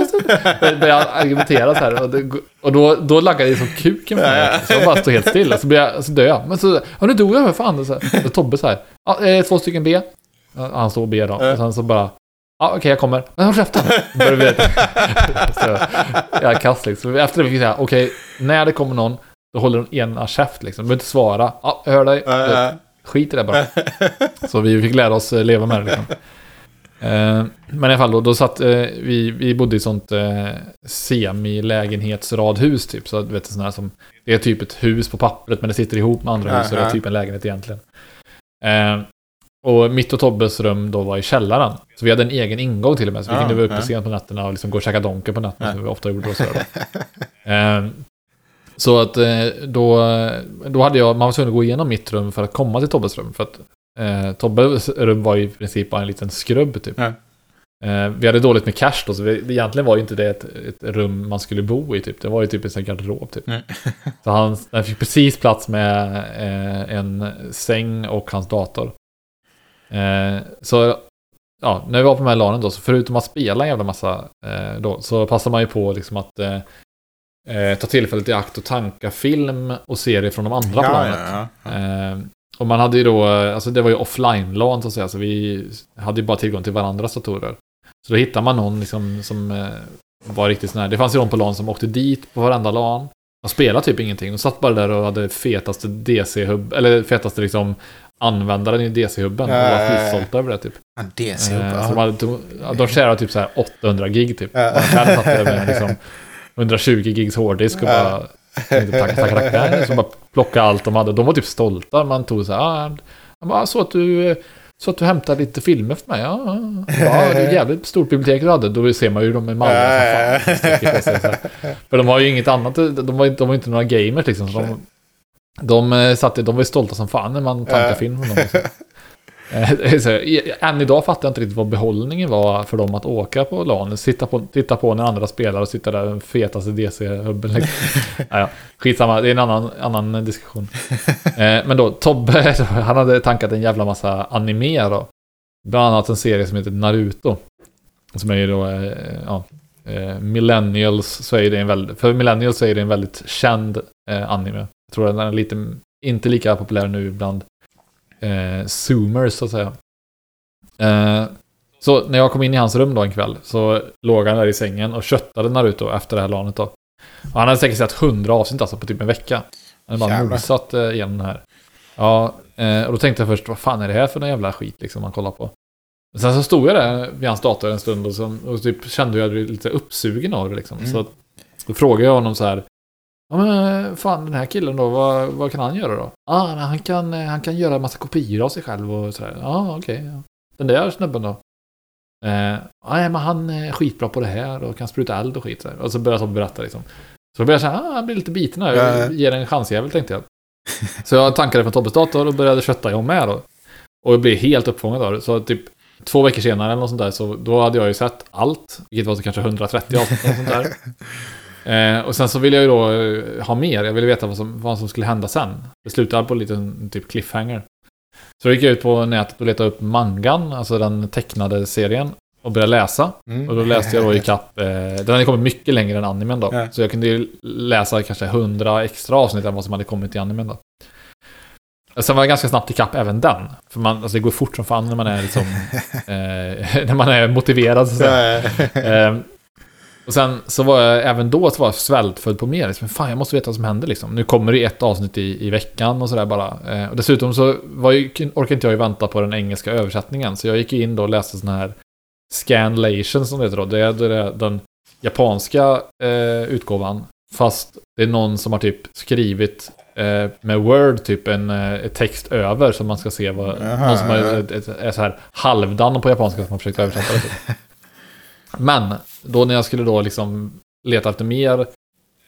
jag. Började argumentera så här. Och, det, och då, då laggade det som kuken för mig. Så jag bara stod helt still. Och så, blev jag, så dör jag. Men så, ja nu dog jag, vad fan. Så, så Tobbe så här. Ja, eh, två stycken B. Ja, Han står och B då. Och sen så bara. Ja, okej, jag kommer. Men håll käften. Jag kast liksom. Efter det fick jag säga, okej, när det kommer någon, då håller den ena käft liksom. Du behöver inte svara. Ja, jag hör dig. Ja. Skit i det bara. Så vi fick lära oss eh, leva med det liksom. Eh, Men i alla fall då, då satt eh, vi, vi bodde i sånt eh, semi-lägenhetsradhus typ. Så du vet, sån här som, det är typ ett hus på pappret men det sitter ihop med andra hus så det är typ en lägenhet egentligen. Och mitt och Tobbes rum då var i källaren. Så vi hade en egen ingång till och med. Så vi kunde vara uppe ja. sent på nätterna och liksom gå och käka donken på nätterna. Ja. Som vi ofta gjorde då. Så, då. Eh, så att eh, då, då hade jag, man var tvungen att gå igenom mitt rum för att komma till Tobbes rum. För att eh, Tobbes rum var i princip bara en liten skrubb typ. Ja. Eh, vi hade dåligt med cash då, så vi, egentligen var ju inte det ett, ett rum man skulle bo i typ. Det var ju typ en garderob typ. Så han, han fick precis plats med eh, en säng och hans dator. Eh, så ja, när vi var på de här LANen då, så förutom att spela en jävla massa eh, då, så passade man ju på liksom att eh, eh, ta tillfället i akt och tanka film och serier från de andra planet. ja, ja. Eh, och man hade ju då, alltså det var ju offline-LAN så att säga, så vi hade ju bara tillgång till varandras datorer. Så då hittade man någon liksom som eh, var riktigt sån här, det fanns ju någon på LAN som åkte dit på varenda LAN och spelade typ ingenting. De satt bara där och hade fetaste DC-hubb, eller fetaste liksom användaren i DC-hubben och var skitstolta över det typ. Ja, DC Eh, så de, hade, de, typ så här 800 gig typ. Man själv satt där med liksom 120 gigs hårddisk och bara tänkte, tacka, tacka, tacka. Så bara plocka allt de hade. De var typ stolta. Man tog så här, ah, bara, så att du så att du hämtar lite filmer för mig. Ja, ja, det är jävligt stort bibliotek du hade. Då ser man ju dem i Malmö. Som fan. För de har ju inget annat. De var, de var inte några gamers liksom. Så de, de, eh, satt, de var stolta som fan när man tankade film. Liksom. Eh, i- Än idag fattar jag inte riktigt vad behållningen var för dem att åka på LAN. Sitta på, titta på när andra spelar och sitta där den fetaste DC-hubben. Liksom. ja, ja, skitsamma, det är en annan, annan diskussion. Eh, men då, Tobbe, han hade tankat en jävla massa anime då. Bland annat en serie som heter Naruto. Som är ju då, eh, ja, eh, Millennials så är det en väldigt, för Millennials så är det en väldigt känd eh, anime. Jag tror den är lite, inte lika populär nu bland eh, zoomers så att säga. Eh, så när jag kom in i hans rum då en kväll så låg han där i sängen och köttade Naruto efter det här lanet då. Och han hade säkert sett hundra avsnitt alltså på typ en vecka. Han hade bara nosat eh, igenom det här. Ja, eh, och då tänkte jag först, vad fan är det här för någon jävla skit liksom man kollar på? Sen så stod jag där vid hans dator en stund och, så, och typ kände jag lite uppsugen av det liksom. Mm. Så då frågade jag honom så här. Ja men eh, fan den här killen då, vad, vad kan han göra då? Ah, han kan, eh, han kan göra en massa kopior av sig själv och sådär. Ja ah, okej. ja. Den där snubben då? Eh, nej men han är skitbra på det här och kan spruta eld och skit. Så här. Och så började jag berätta liksom. Så då började jag säga, ah, han blir lite biten här. Ja, ja. Jag ger en chansjävel tänkte jag. Så jag tankade från Tobbes dator och började kötta jag med då. Och jag blev helt uppfångad av det. Så typ två veckor senare eller något sånt där, så då hade jag ju sett allt. Vilket var så kanske 130 avsnitt eller sånt där. Eh, och sen så ville jag ju då eh, ha mer. Jag ville veta vad som, vad som skulle hända sen. Det slutade på en liten typ cliffhanger. Så då gick jag ut på nätet och letade upp mangan, alltså den tecknade serien. Och började läsa. Mm. Och då läste jag då i kapp, eh, den hade kommit mycket längre än animen då. Ja. Så jag kunde ju läsa kanske 100 extra avsnitt än vad som hade kommit i animen då. Sen var jag ganska snabbt i kapp även den. För man, alltså det går fort som fan när man är liksom, eh, när man är motiverad så Ehm, och sen så var jag även då så var jag svältfödd på mer. Liksom, fan, jag måste veta vad som händer liksom. Nu kommer det ett avsnitt i, i veckan och sådär bara. Eh, och dessutom så var ju, orkade inte jag ju vänta på den engelska översättningen. Så jag gick in då och läste sån här scanlation som det heter då. Det är, det är den japanska eh, utgåvan. Fast det är någon som har typ skrivit eh, med Word typ en eh, text över så man ska se vad... Jaha, någon som ett, ett, ett så här halvdan på japanska som har försökt översätta det. Typ. Men då när jag skulle då liksom leta efter mer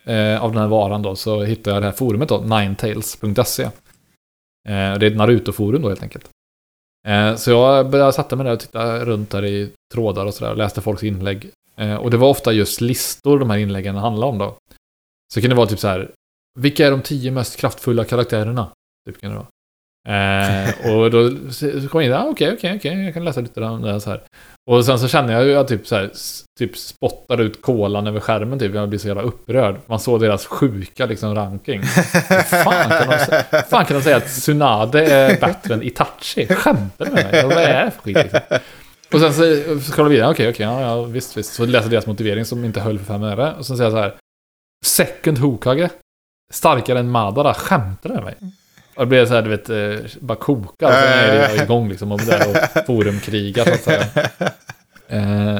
eh, av den här varan då så hittade jag det här forumet då, ninetales.se. Eh, det är ett Naruto-forum då helt enkelt. Eh, så jag började sätta mig där och titta runt där i trådar och sådär och läste folks inlägg. Eh, och det var ofta just listor de här inläggen handlade om då. Så det kunde vara typ så här, vilka är de tio mest kraftfulla karaktärerna? Typ kan det vara. Eh, och då kom jag in, ah, okej, okej, okej, jag kan läsa lite om det här så här. Och sen så känner jag ju att typ så här, typ spottar ut kolan över skärmen typ. Jag blir så jävla upprörd. Man såg deras sjuka liksom ranking. Hur fan kan de, fan kan de säga att Tsunade är bättre än Itachi? Skämtar du med mig? Vad är det för skit liksom? Och sen så kollar vi vidare, okej, okej, ja, ja, visst, visst. Så läser jag deras motivering som inte höll för fem öre. Och sen säger jag så här. Second Hokage. Starkare än Madara. Skämtar du med mig? Och det blev så här, du vet, eh, bara koka. Och sen är det igång liksom. Och där och forumkriga så att säga. Eh,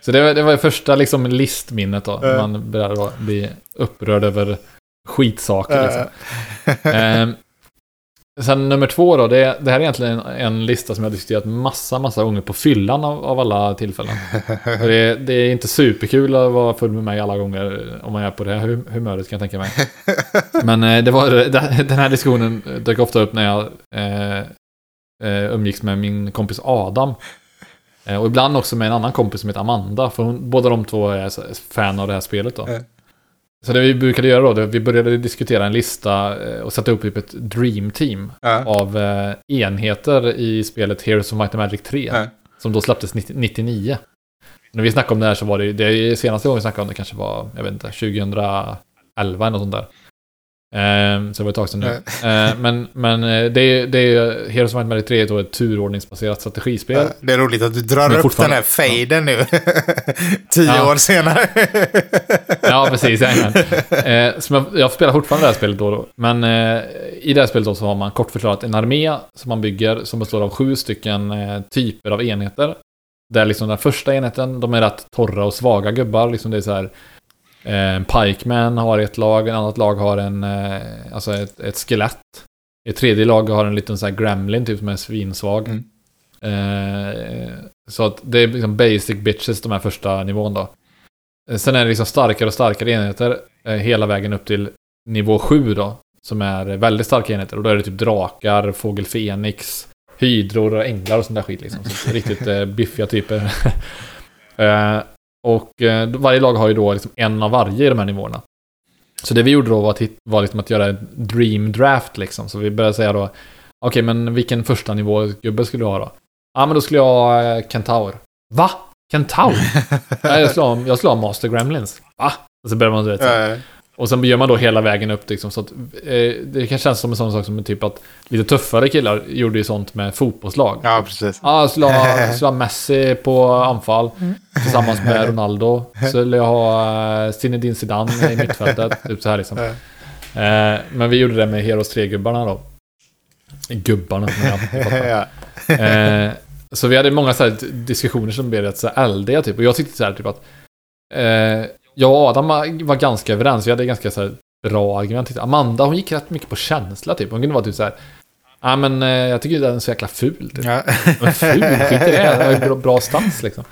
så det var det var det första liksom listminnet då. När man började bli upprörd över skitsaker liksom. Eh, sen nummer två då, det, det här är egentligen en, en lista som jag har diskuterat massa, massa gånger på fyllan av, av alla tillfällen. Det, det är inte superkul att vara full med mig alla gånger om man är på det här hum- humöret kan jag tänka mig. Men eh, det var, det- den här diskussionen dök ofta upp när jag eh, eh, umgicks med min kompis Adam. Eh, Och ibland också med en annan kompis som heter Amanda, för hon, båda de två är fan av det här spelet då. Så det vi brukade göra då, det, vi började diskutera en lista eh, och sätta upp typ ett dream team Ja. av eh, enheter i spelet Heroes of Might and Magic 3. Ja. Som då släpptes 90, 99. När vi snackade om det här så var det det senaste gången vi snackade om det kanske var, jag vet inte, 2011 eller något sånt där. Ehm, så det var ett tag sedan nu. Ehm, men men eh, det, är- det är, Heroes of Might Magic 3 är ett turordningsbaserat strategispel. Det är roligt att du drar upp den här faden nu. Tio Ja. år senare. Ja, precis. Eh, som jag, jag spelar fortfarande det här spelet då och då. Men eh, i det här spelet då så har man kort förklarat en armé som man bygger som består av sju stycken eh, typer av enheter. Där liksom den första enheten, de är rätt torra och svaga gubbar. Liksom det är så här... Eh, en pikeman har ett lag, en annat lag har en... Eh, alltså ett, ett skelett. Ett tredje lag har en liten så här gremlin typ som är svinsvag. Mm. Eh, så att det är liksom basic bitches de här första nivån då. Sen är det liksom starkare och starkare enheter eh, hela vägen upp till nivå 7 då. Som är väldigt starka enheter. Och då är det typ drakar, fågel fenix, hydror och änglar och sånt där skit liksom. Så riktigt eh, biffiga typer. och eh, varje lag har ju då liksom en av varje i de här nivåerna. Så det vi gjorde då var, att, var liksom att göra en dream draft liksom. Så vi började säga då, okej men vilken första nivå gubbe skulle du ha då? Ja men då skulle jag ha eh, Kentaur. Va? Kentaur? Nej, jag skulle ha, jag skulle ha Master Gremlins. Va? Och så börjar man du vet, så Och sen gör man då hela vägen upp liksom, så att eh, det kan kännas som en sån sak som typ att lite tuffare killar gjorde ju sånt med fotbollslag. ja, precis. Ja, jag skulle ha, jag skulle ha Messi på anfall tillsammans med Ronaldo. Så skulle jag ha eh, Zinedine Zidane i mittfältet. typ så här liksom. Eh, men vi gjorde det med Heroes 3-gubbarna då. Gubbarna, men jag. Eh, så vi hade många så här diskussioner som blev rätt så här eldiga typ. Och jag tyckte så här typ att... Eh, jag och Adam var ganska överens. Vi hade ganska så bra argument. Amanda hon gick rätt mycket på känsla typ. Hon kunde vara typ så här... Ja men eh, jag tycker den är så jäkla ful typ. Ja. Men ful, skit i det. Bra, bra stans liksom.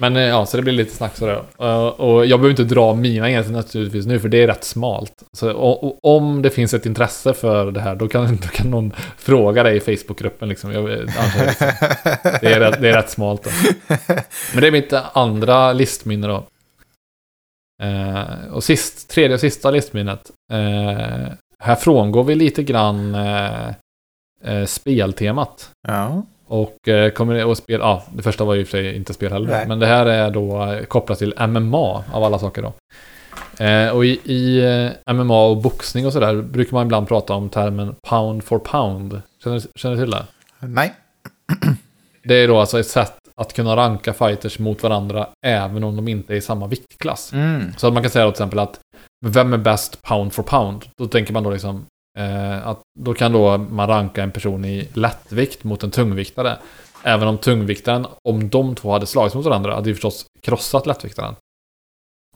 Men eh, ja, så det blir lite snack sådär. Uh, och jag behöver inte dra mina enheter naturligtvis nu, för det är rätt smalt. Så, och, och, om det finns ett intresse för det här, då kan, då kan någon fråga dig i Facebookgruppen liksom. Jag, det. Det, är rätt, det är rätt smalt. Då. Men det är mitt andra listminne då. Eh, och sist, tredje och sista listminnet. Eh, här frångår vi lite grann eh, eh, speltemat. Ja. Och eh, kommer och spel, ja, det första var ju för sig inte spel heller. Nej. Men det här är då eh, kopplat till MMA av alla saker då. Och i, i MMA och boxning och sådär brukar man ibland prata om termen pound for pound. Känner, känner du till det? Nej. Det är då alltså ett sätt att kunna ranka fighters mot varandra även om de inte är i samma viktklass. Mm. Så att man kan säga då till exempel att vem är bäst pound for pound? Då tänker man då liksom eh, att då kan då man ranka en person i lättvikt mot en tungviktare. Även om tungviktaren, om de två hade slagits mot varandra, hade ju förstås krossat lättviktaren.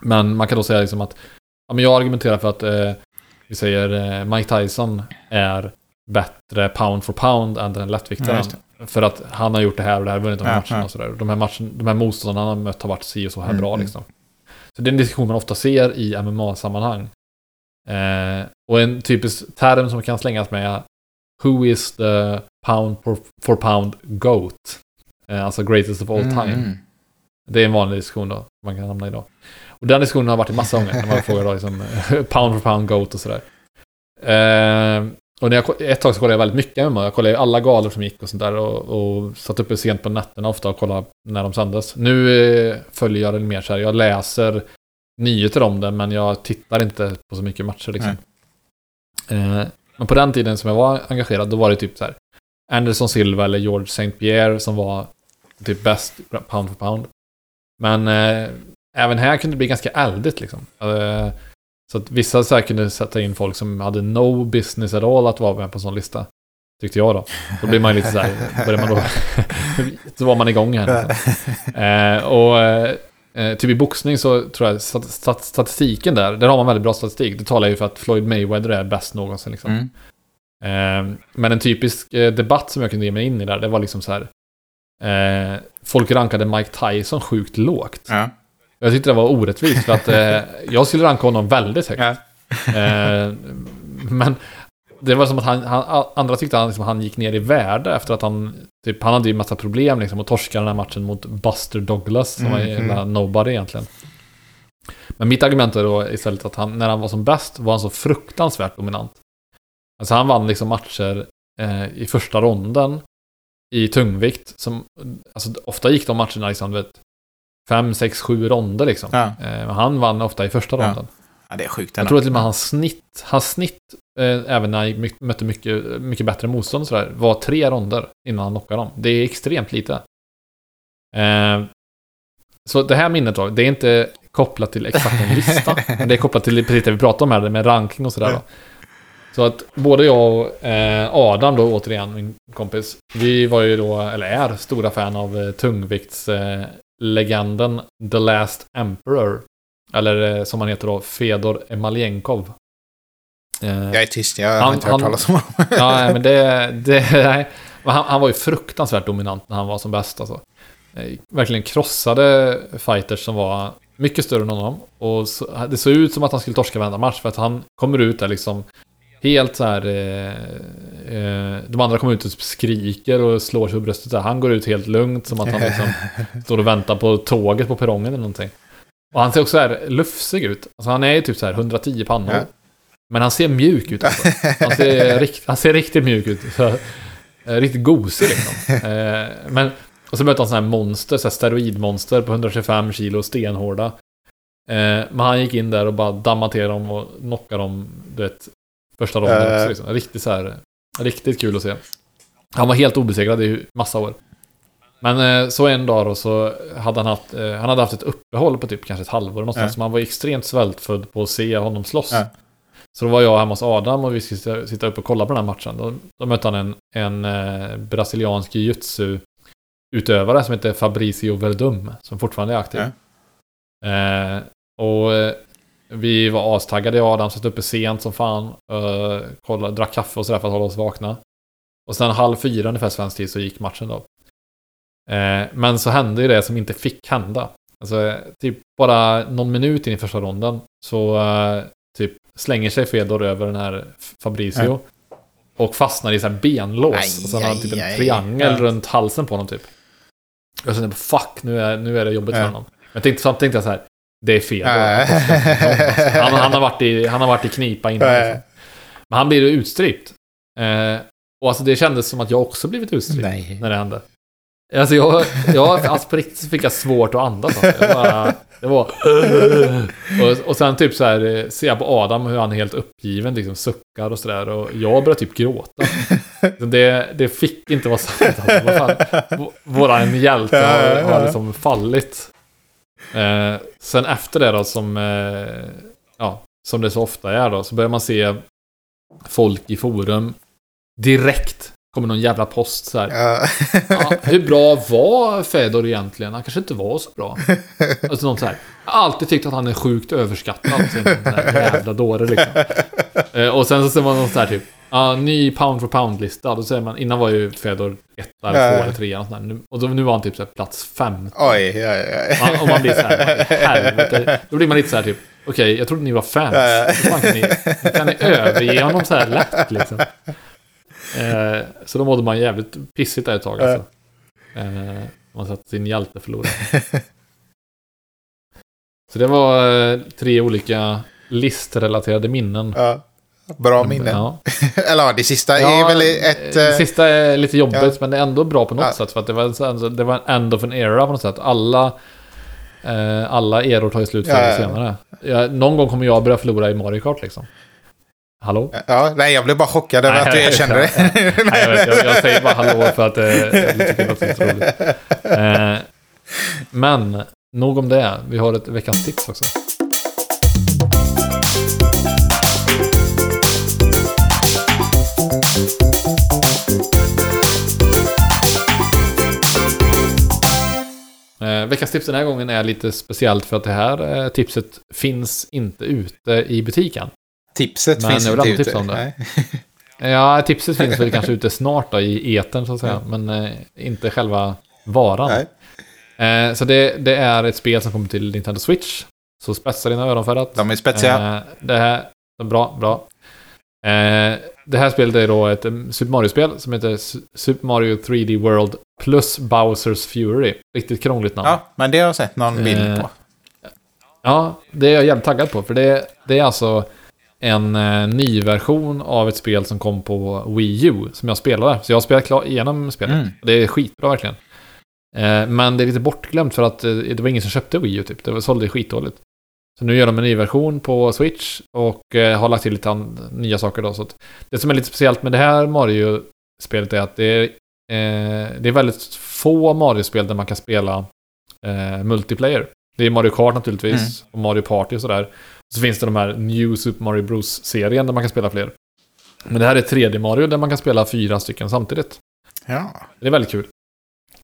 Men man kan då säga liksom att ja, men jag argumenterar för att eh, vi säger eh, Mike Tyson är bättre pound for pound än den Ja, lättviktaren. just för att han har gjort det här och det här, vunnit de här Ja, matcherna ja. och sådär. De här, matchen, de här motståndarna han har mött har varit si och så här Mm, bra mm. liksom. Så det är en diskussion man ofta ser i MMA-sammanhang. Eh, och en typisk term som kan slängas med är Who is the pound for, for pound GOAT? Eh, alltså greatest of all time. Mm. Det är en vanlig diskussion då, man kan hamna i då. Och den diskussionen har varit i massa gånger, när man frågar då liksom, pound for pound GOAT och sådär. Eh, och när jag, ett tag så kollade jag väldigt mycket MMA. Jag kollade alla galor som gick och sånt där och, och satt uppe sent på nätterna ofta och kollade när de sändes. Nu eh, följer jag det mer så här, jag läser nyheter om det men jag tittar inte på så mycket matcher liksom. Eh, men på den tiden som jag var engagerad, då var det typ så här Anderson Silva eller George St. Pierre som var typ bäst pound for pound. Men eh, även här kunde det bli ganska eldigt liksom. Eh, så att vissa så här kunde sätta in folk som hade no business at all att vara med på en sån lista. Tyckte jag då. Då blir man ju lite så här, börjar man då... så var man igång här. Eh, och eh, typ i boxning så tror jag stat, stat, statistiken där, där har man väldigt bra statistik. Det talar ju för att Floyd Mayweather är bäst någonsin liksom. Mm. Eh, men en typisk eh, debatt som jag kunde ge mig in i där, det var liksom så här. Eh, folk rankade Mike Tyson sjukt lågt. Ja. Jag tyckte det var orättvist för att eh, jag skulle ranka honom väldigt högt. Eh, men det var som att han, han andra tyckte att han, liksom, han gick ner i värde efter att han, typ, han hade ju massa problem liksom och torskade den här matchen mot Buster Douglas som var en Mm, nobody egentligen. Men mitt argument är då istället att han, när han var som bäst var han så fruktansvärt dominant. Alltså han vann liksom matcher eh, i första ronden i tungvikt som, alltså ofta gick de matcherna liksom, vet, fem, sex, sju ronder liksom. Ja. Eh, han vann ofta i första ronden. ja, det är sjukt. Jag tror att till och med hans snitt, hans snitt eh, även när han mötte mycket, mycket bättre motstånd och sådär, var tre ronder innan han knockade dem. Det är extremt lite. Eh, så det här minnet då, det är inte kopplat till exakt en lista. men det är kopplat till precis det vi pratade om här, med ranking och sådär då. Så att både jag och eh, Adam då återigen, min kompis, vi var ju då, eller är, stora fan av eh, tungviktslegenden eh, legenden The Last Emperor. Eller eh, som han heter då, Fedor Emaljenkov. Eh, Jag är tyst, jag har Han- inte hört han- talas om honom. Ja, nej, men det... det nej. Men han, han var ju fruktansvärt dominant när han var som bäst alltså. Eh, Verkligen krossade fighters som var mycket större än honom. Och så, det såg ut som att han skulle torska varenda match för att han kommer ut där liksom helt så här... Eh, eh, de andra kommer ut och skriker och slår sig på bröstet. Där. Han går ut helt lugnt som att han liksom står och väntar på tåget på perrongen eller någonting. Och han ser också så här lufsig ut. Alltså han är ju typ så här 110 pannor. Ja. Men han ser mjuk ut alltså. Han ser, rikt, han ser riktigt mjuk ut. Så, eh, riktigt gosig liksom. Eh, men, och så möter han sådana här monster, så här steroidmonster på 125 kilo, stenhårda. Eh, men han gick in där och bara dammade till dem och knockade dem, du vet, första ronden Eh. också liksom. Riktigt så här, riktigt kul att se. Han var helt obesegrad i massa år. Men eh, så en dag då så hade han haft, eh, han hade haft ett uppehåll på typ kanske ett halvår sånt, så man var extremt svältfödd på att se honom slåss. Så då var jag hemma hos Adam och vi skulle sitta- upp och kolla på den här matchen. Då, då mötte han en, en eh, brasiliansk jiu-jitsu-utövare som heter Fabricio Verdum, som fortfarande är aktiv. Eh, och vi var astaggade, jag och Adam satt uppe sent som fan. Uh, kollade, drack kaffe och sådär för att hålla oss vakna. Och sen halv fyra ungefär svensk tid så gick matchen då. Eh, men så hände ju det som inte fick hända. Alltså, typ bara någon minut in i första ronden så eh, typ slänger sig Fedor över den här Fabricio. Och fastnar i så här benlås. Aj, och sen har han typ en aj, aj. triangel Ja. runt halsen på honom typ. Och sen bara fuck, nu är, nu är det jobbigt för honom. Men tänkte, samtidigt tänkte jag så här, det är Fedor. Ja. han, han, har varit i, han har varit i knipa innan. Liksom. Men han blir utstrypt. Eh, och alltså det kändes som att jag också blivit utstrypt när det hände. Alltså jag, jag alltså på riktigt fick jag svårt att andas. Alltså. Bara, det var... Och, och sen typ så här eh, ser jag på Adam hur han är helt uppgiven, liksom suckar och sådär. Och jag börjar typ gråta. Det, det fick inte vara sant. Alltså. Våran hjälte har, har liksom fallit. Eh, sen efter det då som, eh, ja, som det så ofta är då, så börjar man se folk i forum direkt kommer någon jävla post så här. Ja. Ja, hur bra var Fedor egentligen? Han kanske inte var så bra. Alltså något så här. Jag har alltid tyckt att han är sjukt överskattad. Så jävla dåre liksom. Eh, Och sen så ser man något så här typ. Ja, ny pound for pound-lista. Då säger man, innan var ju Fedor etta eller två eller trea. Och, sånt där. Och då, nu var han typ så plats fem. Oj, oj, oj. Man, och man blir så här, helvete. Då blir man lite så här typ, okej, jag trodde ni var fans. Hur fan kan ni, kan ni överge honom så här lätt liksom? Eh, så då mådde man jävligt pissigt där ett tag alltså. Eh, man satt sin hjälte förlorad. Så det var eh, tre olika listrelaterade minnen. Ja. Bra minne. Ja. Eller ja, det sista Ja, är väl ett... Det eh, sista är lite jobbigt, ja. men det är ändå bra på något sätt. För att det var, en sån- det var en end of an era på något sätt. Alla, eh, alla eror tar ju slut förr eller senare. Ja, någon gång kommer jag börja förlora i Mario Kart liksom. Hallå? Ja, nej, jag blev bara chockad över att du erkände det. Nej, jag, vet, jag, jag säger bara hallå för att eh, jag tycker det låter lite roligt. Eh, men, nog om det. Vi har ett veckans tips också. Eh, veckans tips den här gången är lite speciellt för att det här eh, tipset finns inte ute i butiken. Tipset Men finns inte ute. tipsa om det. Ja, tipset finns väl kanske ute snart då i etern så att säga. Men eh, inte själva varan. Nej. Eh, så det, det är ett spel som kommer till Nintendo Switch. Så spetsa dina öron för att. De är spetsiga. Eh, det här, bra, bra. Eh, det här spelet är då ett um, Super Mario-spel som heter Su- Super Mario 3D World plus Bowsers Fury. Riktigt krångligt namn. Ja, men det har jag sett någon bild Eh, på. Ja, det är jag jävligt taggad på. För det, det är alltså en eh, ny version av ett spel som kom på Wii U. Som jag spelade. Så jag har spelat klar, igenom spelet. Mm. Det är skitbra verkligen. Eh, men det är lite bortglömt för att eh, det var ingen som köpte Wii U typ. Det var- sålde skitdåligt. Så nu gör de en ny version på Switch och eh, har lagt till lite nya saker då. Så det som är lite speciellt med det här Mario-spelet är att det är, det är väldigt få Mario-spel där man kan spela eh, multiplayer. Det är Mario Kart naturligtvis, och Mario Party och sådär. Så finns det de här New Super Mario Bros-serien där man kan spela fler. Men det här är 3D Mario där man kan spela fyra stycken samtidigt. Ja, Det är väldigt kul.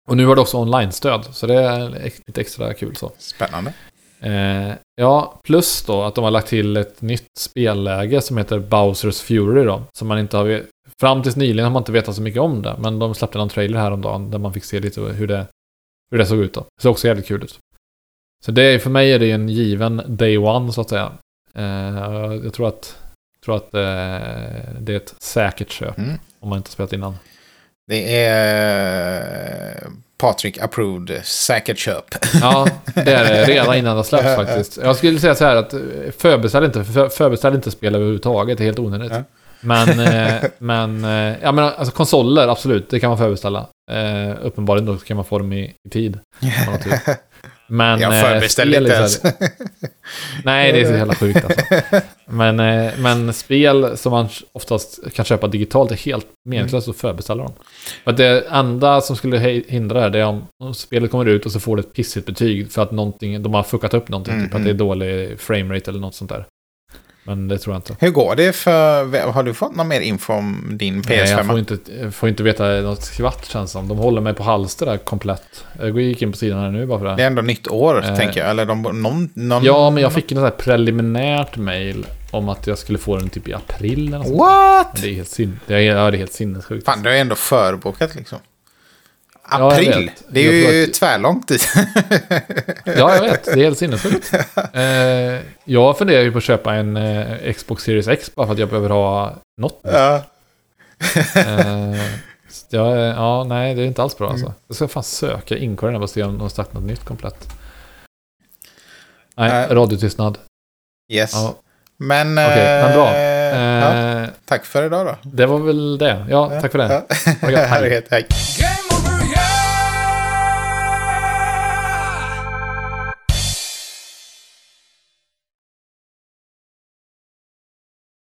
Och nu har det också online-stöd, så det är lite extra kul så. spännande. Eh, ja, plus då att de har lagt till ett nytt spelläge som heter Bowsers Fury då. Som man inte har... Fram tills nyligen har man inte vetat så mycket om det. Men de släppte någon trailer häromdagen där man fick se lite hur det, hur det såg ut då. Det såg också jävligt kul ut. Så det för mig är det en given day one så att säga. Eh, jag tror att, tror att eh, det är ett säkert köp. Mm. Om man inte spelat innan. Det är Patrik approved, säkert köp. Ja, det är det. Redan innan det släpps faktiskt. Jag skulle säga så här att eh, förbeställ inte, för, förbeställ inte spel överhuvudtaget. Det är helt onödigt. Ja. Men, eh, men, eh, ja men alltså konsoler, absolut, det kan man förbeställa. Eh, uppenbarligen då kan man få dem i, i tid. Men, Jag förbeställer inte ens. Nej, det är så jävla sjukt alltså. Men, men spel som man oftast kan köpa digitalt är helt meningslöst att förbeställa dem. För det enda som skulle hindra det här, det är om, om spelet kommer ut och så får det ett pissigt betyg för att någonting, de har fuckat upp någonting. Mm, typ att det är dålig framerate eller något sånt där. Men det tror jag inte. Hur går det för... Har du fått någon mer info om din Nej, jag får PS5? inte, jag får inte veta något skvatt känns som. De håller mig på halster där komplett. Jag gick in på sidan här nu bara för det. Det är ändå nytt år, Eh. tänker jag. Eller de, någon, någon... Ja, men jag fick ju något preliminärt mail om att jag skulle få den typ i april eller något. What? Det är helt, sin det är, ja, det är helt sinnessjukt. Fan, du har ändå förbokat liksom. Ja, April? vet. det är Jag ju att- tvärlångt dit. Ja, jag vet. Det är helt sinnessjukt. Eh, jag funderar ju på att köpa en eh, Xbox Series X bara för att jag behöver ha något. ja. Eh, jag, ja, nej, det är inte alls bra alltså. Jag ska fan söka inkorgen och se om de startat något nytt komplett. Nej, Nej. radiotystnad. Yes. Ja, Men... Okej, men bra. eh, ja, eh, tack för idag då. det var väl det. Ja, tack för det. Ja. Hej. Hej.